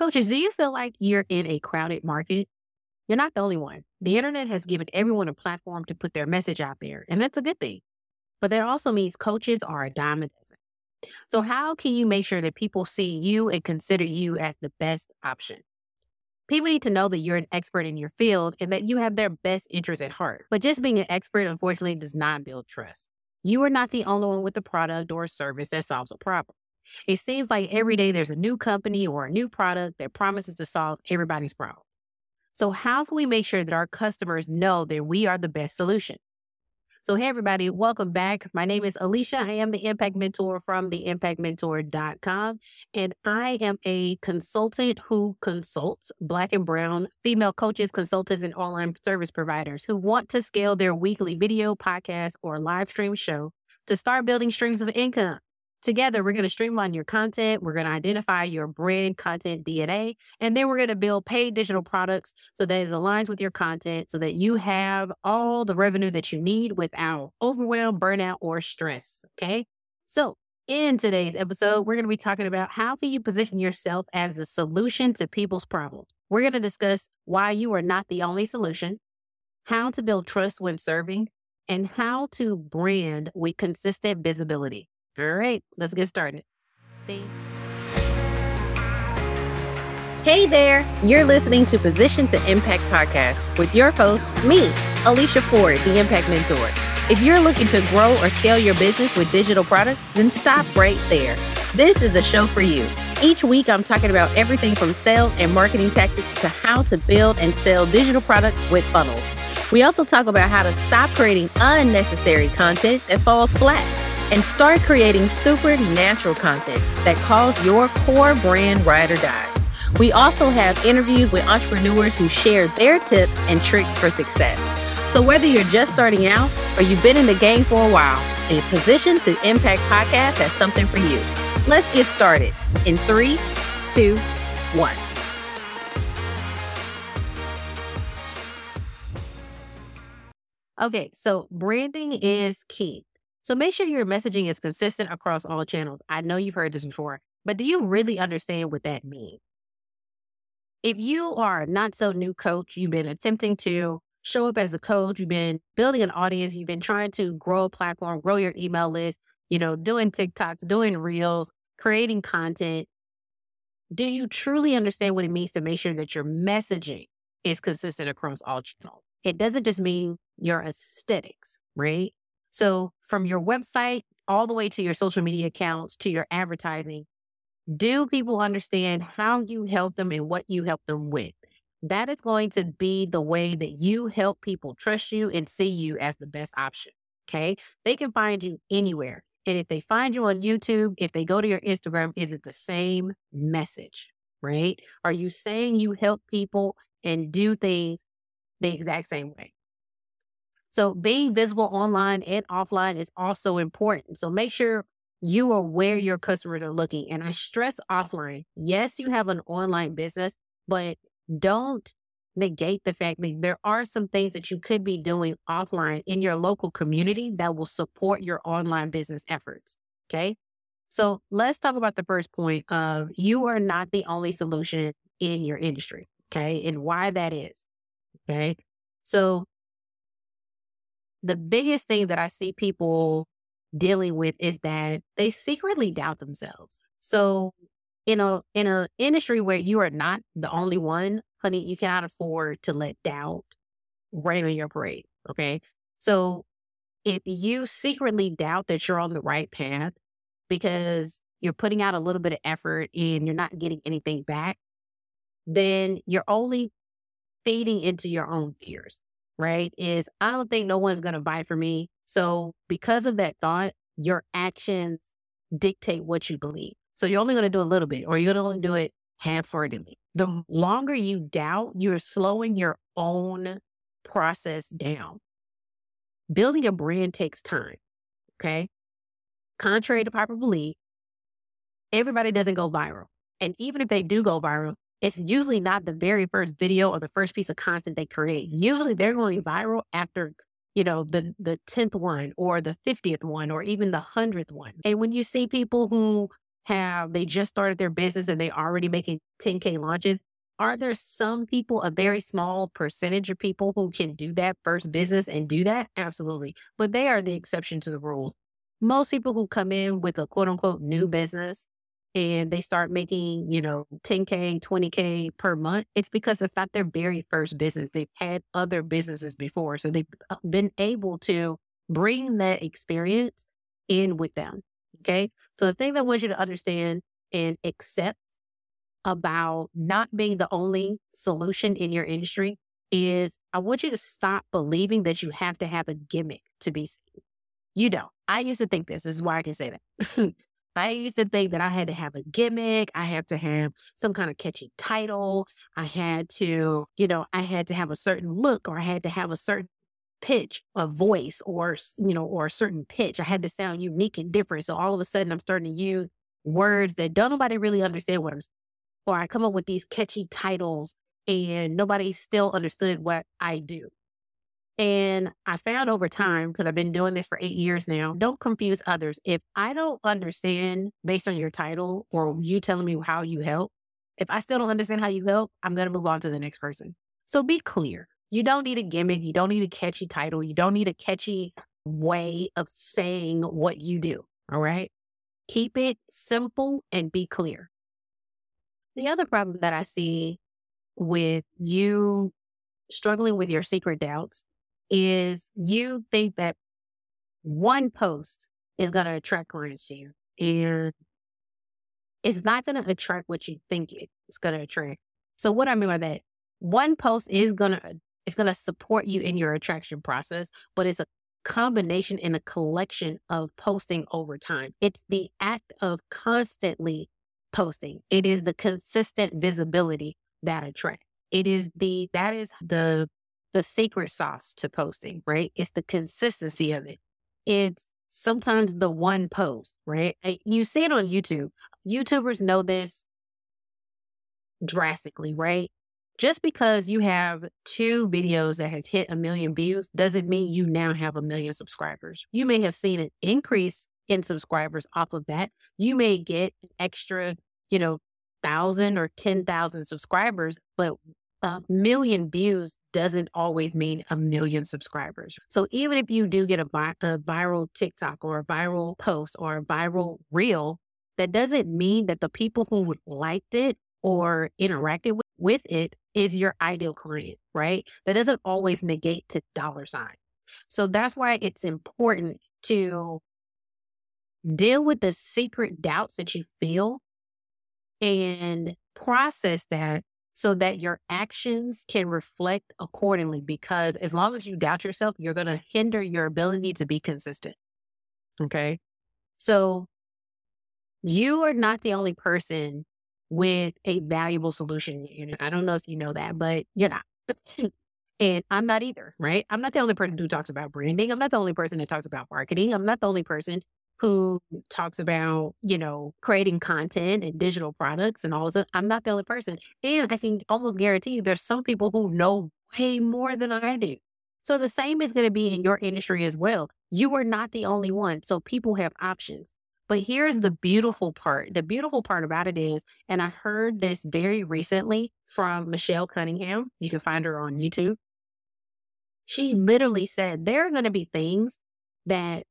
Coaches, do you feel like you're in a crowded market? You're not the only one. The internet has given everyone a platform to put their message out there, and that's a good thing. But that also means coaches are a dime a dozen. So, how can you make sure that people see you and consider you as the best option? People need to know that you're an expert in your field and that you have their best interests at heart. But just being an expert, unfortunately, does not build trust. You are not the only one with a product or a service that solves a problem. It seems like every day there's a new company or a new product that promises to solve everybody's problem. So, how can we make sure that our customers know that we are the best solution? So, hey, everybody, welcome back. My name is Alicia. I am the Impact Mentor from theimpactmentor.com, and I am a consultant who consults Black and Brown female coaches, consultants, and online service providers who want to scale their weekly video, podcast, or live stream show to start building streams of income. Together, we're going to streamline your content. We're going to identify your brand content DNA, and then we're going to build paid digital products so that it aligns with your content so that you have all the revenue that you need without overwhelm, burnout, or stress. Okay. So, in today's episode, we're going to be talking about how can you position yourself as the solution to people's problems. We're going to discuss why you are not the only solution, how to build trust when serving, and how to brand with consistent visibility. All right, let's get started. Hey there, you're listening to Position to Impact podcast with your host, me, Alicia Ford, the Impact Mentor. If you're looking to grow or scale your business with digital products, then stop right there. This is a show for you. Each week, I'm talking about everything from sales and marketing tactics to how to build and sell digital products with funnels. We also talk about how to stop creating unnecessary content that falls flat and start creating supernatural content that calls your core brand ride or die. We also have interviews with entrepreneurs who share their tips and tricks for success. So whether you're just starting out or you've been in the game for a while, a Position to Impact podcast has something for you. Let's get started in three, two, one. Okay, so branding is key. So make sure your messaging is consistent across all channels. I know you've heard this mm-hmm. before, but do you really understand what that means? If you are a not so new coach, you've been attempting to show up as a coach, you've been building an audience, you've been trying to grow a platform, grow your email list, you know, doing TikToks, doing reels, creating content. Do you truly understand what it means to make sure that your messaging is consistent across all channels? It doesn't just mean your aesthetics, right? So, from your website all the way to your social media accounts to your advertising, do people understand how you help them and what you help them with? That is going to be the way that you help people trust you and see you as the best option. Okay. They can find you anywhere. And if they find you on YouTube, if they go to your Instagram, is it the same message? Right? Are you saying you help people and do things the exact same way? So being visible online and offline is also important. So make sure you are where your customers are looking. And I stress offline. Yes, you have an online business, but don't negate the fact that there are some things that you could be doing offline in your local community that will support your online business efforts. Okay. So let's talk about the first point of you are not the only solution in your industry. Okay. And why that is. Okay. So the biggest thing that I see people dealing with is that they secretly doubt themselves. So in a in a industry where you are not the only one, honey, you cannot afford to let doubt rain on your parade. Okay. So if you secretly doubt that you're on the right path because you're putting out a little bit of effort and you're not getting anything back, then you're only feeding into your own fears right? Is I don't think no one's going to buy for me. So, because of that thought, your actions dictate what you believe. So, you're only going to do a little bit, or you're going to do it half heartedly. The longer you doubt, you're slowing your own process down. Building a brand takes time. Okay. Contrary to popular belief, everybody doesn't go viral. And even if they do go viral, it's usually not the very first video or the first piece of content they create. Usually they're going viral after, you know, the the 10th one or the 50th one or even the 100th one. And when you see people who have, they just started their business and they're already making 10K launches. Are there some people, a very small percentage of people who can do that first business and do that? Absolutely. But they are the exception to the rule. Most people who come in with a quote unquote new business and they start making, you know, 10K, 20K per month, it's because it's not their very first business. They've had other businesses before. So they've uh, been able to bring that experience in with them. Okay. So the thing that I want you to understand and accept about not being the only solution in your industry is I want you to stop believing that you have to have a gimmick to be seen. You don't. I used to think this. This is why I can say that. I used to think that I had to have a gimmick. I had to have some kind of catchy title. I had to, you know, I had to have a certain look or I had to have a certain pitch, a voice or, you know, or a certain pitch. I had to sound unique and different. So all of a sudden I'm starting to use words that don't nobody really understand what I'm or I come up with these catchy titles and nobody still understood what I do. And I found over time, because I've been doing this for eight years now, don't confuse others. If I don't understand based on your title or you telling me how you help, if I still don't understand how you help, I'm going to move on to the next person. So be clear. You don't need a gimmick. You don't need a catchy title. You don't need a catchy way of saying what you do. All right. Keep it simple and be clear. The other problem that I see with you struggling with your secret doubts is you think that one post is going to attract clients to you and it's not going to attract what you think it's going to attract. So what I mean by that, one post is going to, it's going to support you in your attraction process, but it's a combination and a collection of posting over time. It's the act of constantly posting. It is the consistent visibility that attracts. It is the, that is the the secret sauce to posting, right? It's the consistency of it. It's sometimes the one post, right? You see it on YouTube. YouTubers know this drastically, right? Just because you have two videos that have hit a million views doesn't mean you now have a million subscribers. You may have seen an increase in subscribers off of that. You may get an extra, you know, thousand or 10,000 subscribers, but a million views doesn't always mean a million subscribers. So even if you do get a, vi- a viral TikTok or a viral post or a viral reel, that doesn't mean that the people who liked it or interacted with, with it is your ideal client, right? That doesn't always negate to dollar sign. So that's why it's important to deal with the secret doubts that you feel and process that so that your actions can reflect accordingly. Because as long as you doubt yourself, you're going to hinder your ability to be consistent. Okay. So you are not the only person with a valuable solution. I don't know if you know that, but you're not. and I'm not either, right? I'm not the only person who talks about branding. I'm not the only person that talks about marketing. I'm not the only person who talks about, you know, creating content and digital products and all of that. I'm not the only person. And I can almost guarantee you there's some people who know way more than I do. So the same is going to be in your industry as well. You are not the only one. So people have options. But here's the beautiful part. The beautiful part about it is, and I heard this very recently from Michelle Cunningham. You can find her on YouTube. She literally said there are going to be things that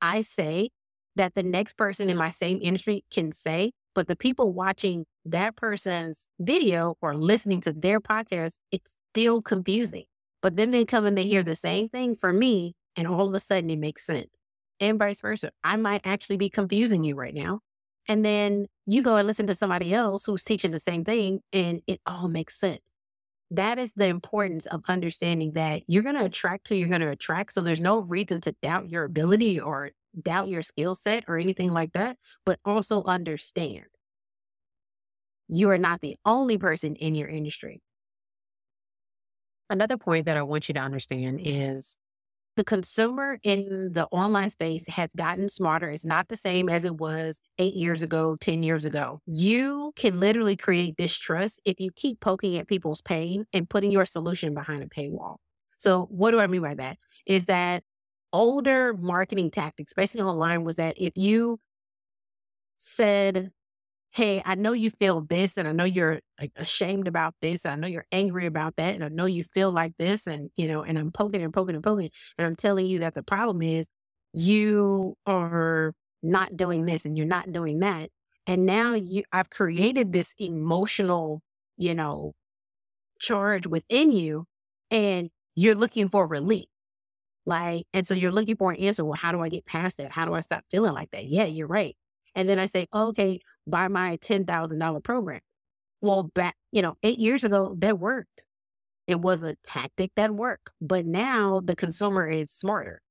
I say that the next person in my same industry can say, but the people watching that person's video or listening to their podcast, it's still confusing. But then they come and they hear mm-hmm. the same thing for me, and all of a sudden it makes sense. And vice versa. I might actually be confusing you right now. And then you go and listen to somebody else who's teaching the same thing, and it all makes sense. That is the importance of understanding that you're going to attract who you're going to attract. So there's no reason to doubt your ability or doubt your skill set or anything like that, but also understand you are not the only person in your industry. Another point that I want you to understand is the consumer in the online space has gotten smarter. It's not the same as it was eight years ago, 10 years ago. You can literally create distrust if you keep poking at people's pain and putting your solution behind a paywall. So, what do I mean by that? Is that older marketing tactics, especially online, was that if you said, Hey, I know you feel this, and I know you're like ashamed about this, and I know you're angry about that, and I know you feel like this, and you know, and I'm poking and poking and poking, and I'm telling you that the problem is you are not doing this and you're not doing that. And now you I've created this emotional, you know, charge within you and you're looking for relief. Like, and so you're looking for an answer. Well, how do I get past that? How do I stop feeling like that? Yeah, you're right. And then I say, okay, buy my $10,000 program. Well, back, you know, eight years ago, that worked. It was a tactic that worked. But now the consumer is smarter.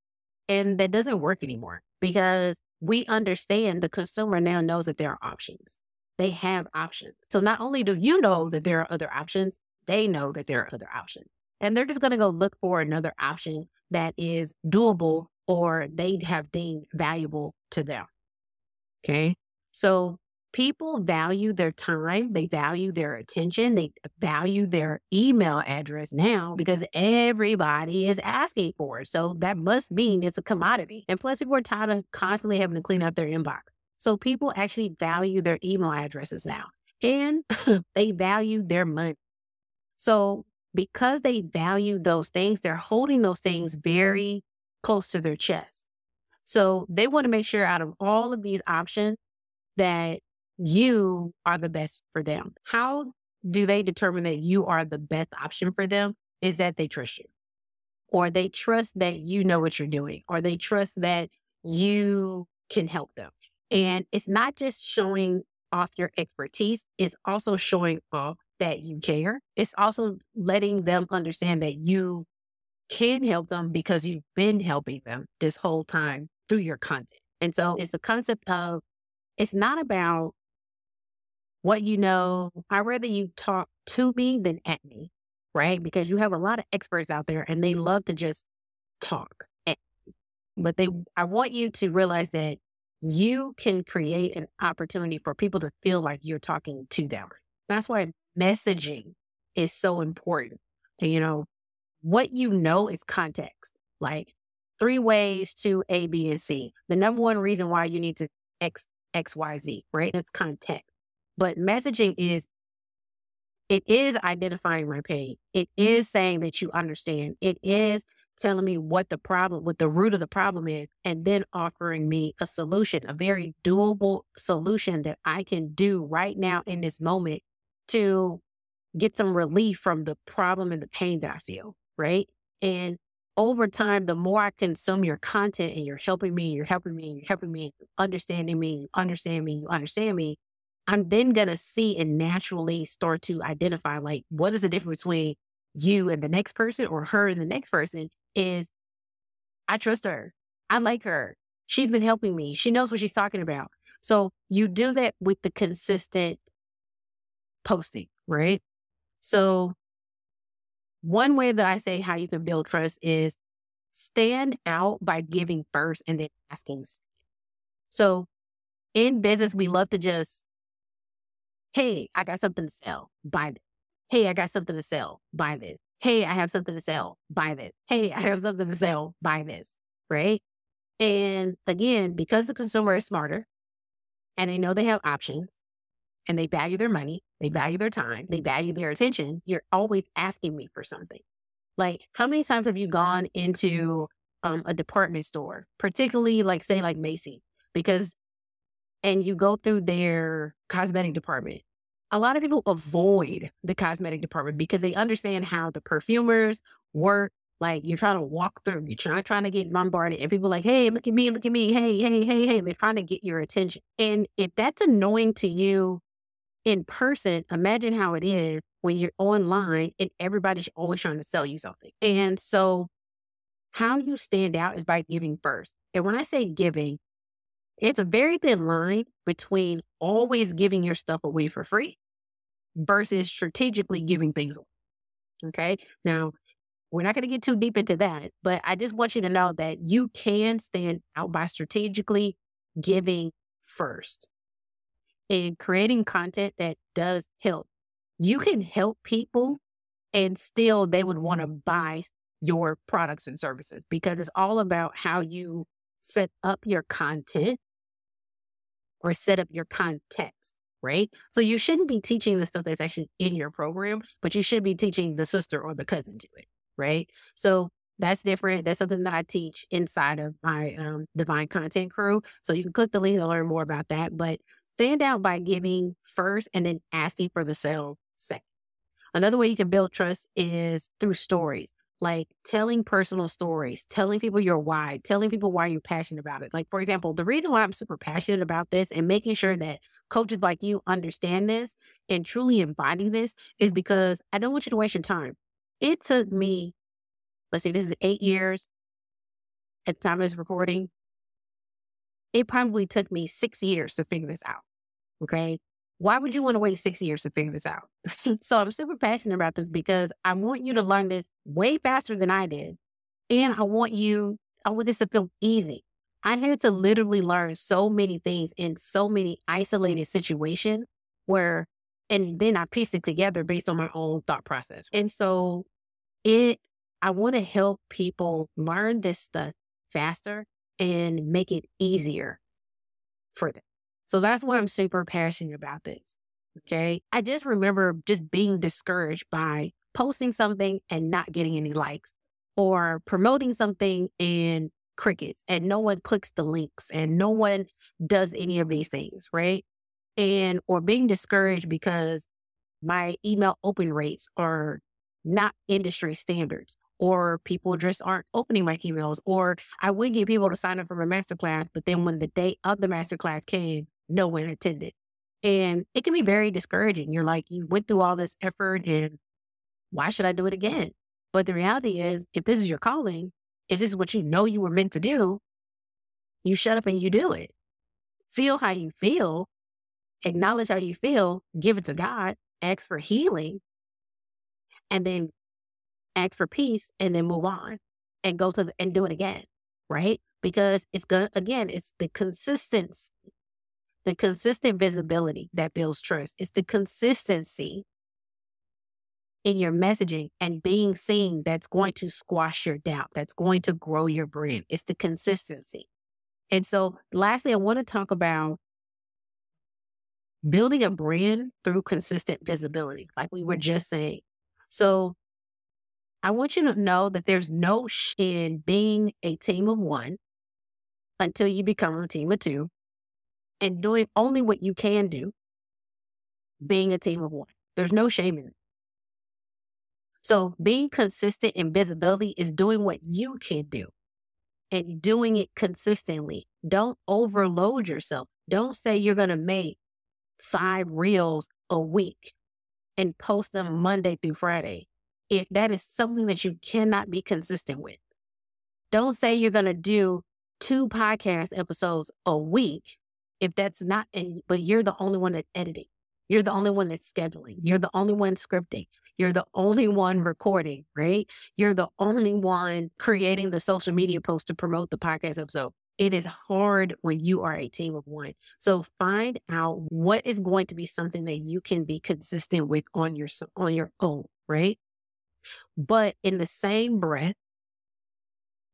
And that doesn't work anymore because we understand the consumer now knows that there are options. They have options. So not only do you know that there are other options, they know that there are other options. And they're just going to go look for another option that is doable or they have deemed valuable to them. Okay. So people value their time, they value their attention, they value their email address now because everybody is asking for it. So that must mean it's a commodity. And plus, people are tired of constantly having to clean out their inbox. So people actually value their email addresses now and they value their money. So because they value those things, they're holding those things very close to their chest. So they want to make sure out of all of these options that you are the best for them. How do they determine that you are the best option for them? Is that they trust you, or they trust that you know what you're doing, or they trust that you can help them. And it's not just showing off your expertise, it's also showing off that you care. It's also letting them understand that you can help them because you've been helping them this whole time through your content. And so it's a concept of it's not about what you know. I'd rather you talk to me than at me, right? Because you have a lot of experts out there and they love to just talk. But they, I want you to realize that you can create an opportunity for people to feel like you're talking to them. That's why messaging is so important. You know, what you know is context. Like three ways to A, B, and C. The number one reason why you need to X, X, Y, Z, right? That's context. But messaging is, it is identifying my pain. It is saying that you understand. It is telling me what the problem, what the root of the problem is, and then offering me a solution, a very doable solution that I can do right now in this moment to get some relief from the problem and the pain that I feel. Right. And over time, the more I consume your content and you're helping me, you're helping me, you're helping me, understanding me, you understand me, you understand me, I'm then going to see and naturally start to identify like what is the difference between you and the next person or her and the next person is I trust her. I like her. She's been helping me. She knows what she's talking about. So you do that with the consistent posting, right? So one way that I say how you can build trust is stand out by giving first and then asking. So in business, we love to just Hey, I got something to sell. Buy this. Hey, I got something to sell. Buy this. Hey, I have something to sell. Buy this. Hey, I have something to sell. Buy this. Right. And again, because the consumer is smarter and they know they have options and they value their money, they value their time, they value their attention, you're always asking me for something. Like, how many times have you gone into um, a department store, particularly like, say, like Macy, because and you go through their cosmetic department, a lot of people avoid the cosmetic department because they understand how the perfumers work. Like you're trying to walk through, you're trying, trying to get bombarded, and people like, hey, look at me, look at me, hey, hey, hey, hey. They're trying to get your attention. And if that's annoying to you in person, imagine how it is when you're online and everybody's always trying to sell you something. And so how you stand out is by giving first. And when I say giving, it's a very thin line between always giving your stuff away for free versus strategically giving things away. Okay. Now, we're not going to get too deep into that, but I just want you to know that you can stand out by strategically giving first and creating content that does help. You can help people and still they would want to buy your products and services because it's all about how you set up your content or set up your context, right? So you shouldn't be teaching the stuff that's actually in your program, but you should be teaching the sister or the cousin to it, right? So that's different. That's something that I teach inside of my um, divine content crew. So you can click the link to learn more about that. But stand out by giving first and then asking for the sale second. Another way you can build trust is through stories, like telling personal stories, telling people your why, telling people why you're passionate about it. Like, for example, the reason why I'm super passionate about this and making sure that coaches like you understand this and truly embody this is because I don't want you to waste your time. It took me let's say this is eight years at the time of this recording. It probably took me six years to figure this out. Okay. Why would you want to wait six years to figure this out? so I'm super passionate about this because I want you to learn this way faster than I did. And I want you, I want this to feel easy. I had to literally learn so many things in so many isolated situations where, and then I pieced it together based on my own thought process. And so it I want to help people learn this stuff faster and make it easier for them. So that's why I'm super passionate about this. Okay. I just remember just being discouraged by posting something and not getting any likes or promoting something and crickets and no one clicks the links and no one does any of these things. Right. And or being discouraged because my email open rates are not industry standards or people just aren't opening my emails, or I would get people to sign up for my masterclass, but then when the day of the masterclass came, no one attended. And it can be very discouraging. You're like, you went through all this effort and why should I do it again? But the reality is, if this is your calling, if this is what you know you were meant to do, you shut up and you do it. Feel how you feel, acknowledge how you feel, give it to God, ask for healing, and then ask for peace, and then move on and go to the, and do it again, right? Because it's good. Again, it's the consistency, the consistent visibility that builds trust. It's the consistency in your messaging and being seen that's going to squash your doubt, that's going to grow your brand. It's the consistency. And so, lastly, I want to talk about building a brand through consistent visibility, like we were just saying. So, I want you to know that there's no sh in being a team of one until you become a team of two and doing only what you can do, being a team of one. There's no shame in it. So being consistent in visibility is doing what you can do and doing it consistently. Don't overload yourself. Don't say you're going to make five reels a week and post them Monday through Friday if that is something that you cannot be consistent with. Don't say you're going to do two podcast episodes a week if that's not, in, but you're the only one that's editing. You're the only one that's scheduling. You're the only one scripting. You're the only one recording, right? You're the only one creating the social media post to promote the podcast episode. It is hard when you are a team of one. So find out what is going to be something that you can be consistent with on your on your own, right? But in the same breath,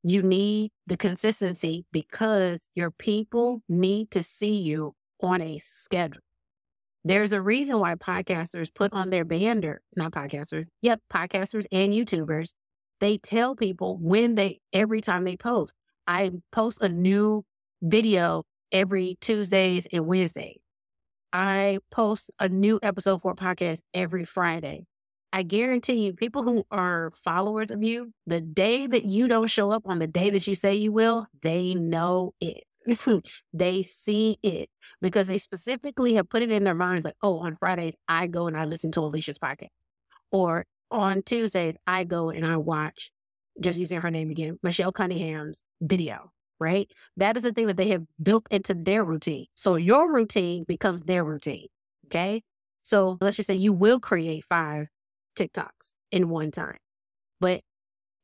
you need the consistency because your people need to see you on a schedule. There's a reason why podcasters put on their banner, not podcasters, yep, podcasters and YouTubers, they tell people when they, every time they post. I post a new video every Tuesdays and Wednesdays. I post a new episode for a podcast every Friday. I guarantee you, people who are followers of you, the day that you don't show up on the day that you say you will, they know it. they see it because they specifically have put it in their minds like, oh, on Fridays, I go and I listen to Alicia's podcast. Or on Tuesdays, I go and I watch, just using her name again, Michelle Cunningham's video, right? That is the thing that they have built into their routine. So your routine becomes their routine. Okay. So let's just say you will create five TikToks in one time. But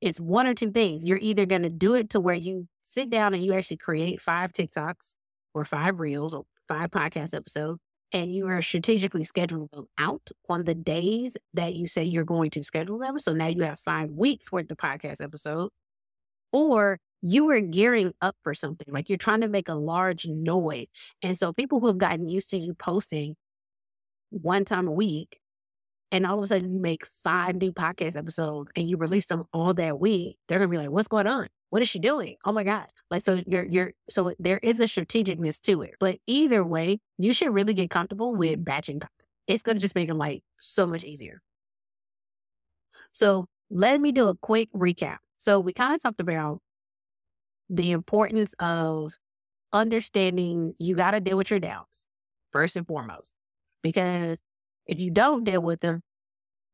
it's one or two things. You're either going to do it to where you sit down and you actually create five TikToks or five reels or five podcast episodes, and you are strategically scheduling them out on the days that you say you're going to schedule them. So now you have five weeks worth of podcast episodes. Or you are gearing up for something. Like you're trying to make a large noise. And so people who have gotten used to you posting one time a week, and all of a sudden you make five new podcast episodes and you release them all that week, they're gonna be like, what's going on? What is she doing? Oh my God. Like so you're you're so there is a strategicness to it. But either way, you should really get comfortable with batching. It's gonna just make it like so much easier. So let me do a quick recap. So we kind of talked about the importance of understanding you got to deal with your doubts first and foremost. Because if you don't deal with them,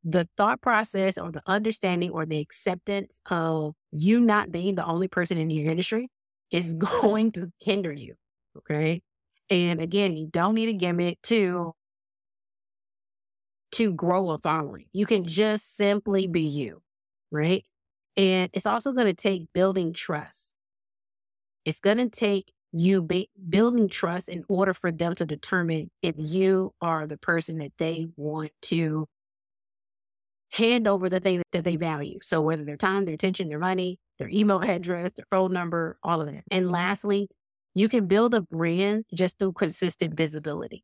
the thought process or the understanding or the acceptance of you not being the only person in your industry is going to hinder you. Okay. And again, you don't need a gimmick to to grow a following. You can just simply be you, right? And it's also going to take building trust. It's going to take you be, building trust in order for them to determine if you are the person that they want to hand over the thing that they value. So whether their time, their attention, their money, their email address, their phone number, all of that. And lastly, you can build a brand just through consistent visibility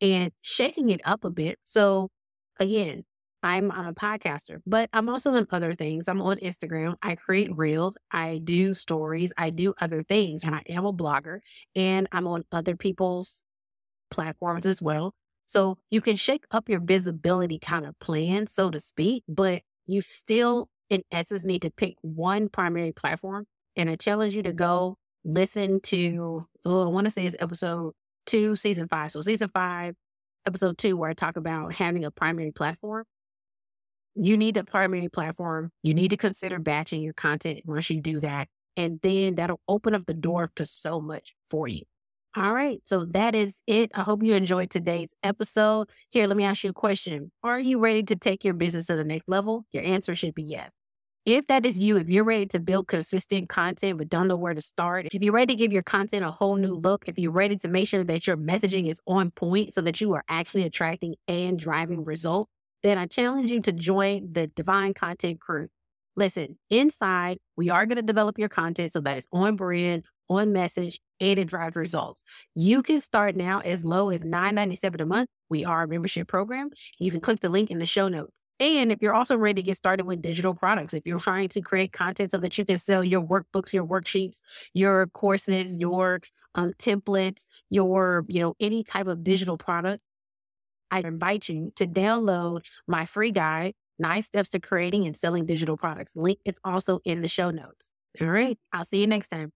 and shaking it up a bit. So again, I'm, I'm a podcaster, but I'm also on other things. I'm on Instagram. I create reels. I do stories. I do other things. And I am a blogger and I'm on other people's platforms as well. So you can shake up your visibility kind of plan, so to speak, but you still, in essence, need to pick one primary platform. And I challenge you to go listen to, oh, I want to say it's episode two, season five. So season five, episode two, where I talk about having a primary platform you need the primary platform. You need mm-hmm. to consider batching your content once you do that. And then that'll open up the door to so much for you. All right. So that is it. I hope you enjoyed today's episode. Here, let me ask you a question. Are you ready to take your business to the next level? Your answer should be yes. If that is you, if you're ready to build consistent content but don't know where to start, if you're ready to give your content a whole new look, if you're ready to make sure that your messaging is on point so that you are actually attracting and driving results, then I challenge you to join the Divine Content Crew. Listen, inside, we are going to develop your content so that it's on brand, on message, and it drives results. You can start now as low as $9.97 a month. We are a membership program. You can click the link in the show notes. And if you're also ready to get started with digital products, if you're trying to create content so that you can sell your workbooks, your worksheets, your courses, your um, templates, your, you know, any type of digital product, I invite you to download my free guide, Nine Steps to Creating and Selling Digital Products. Link is also in the show notes. All right. I'll see you next time.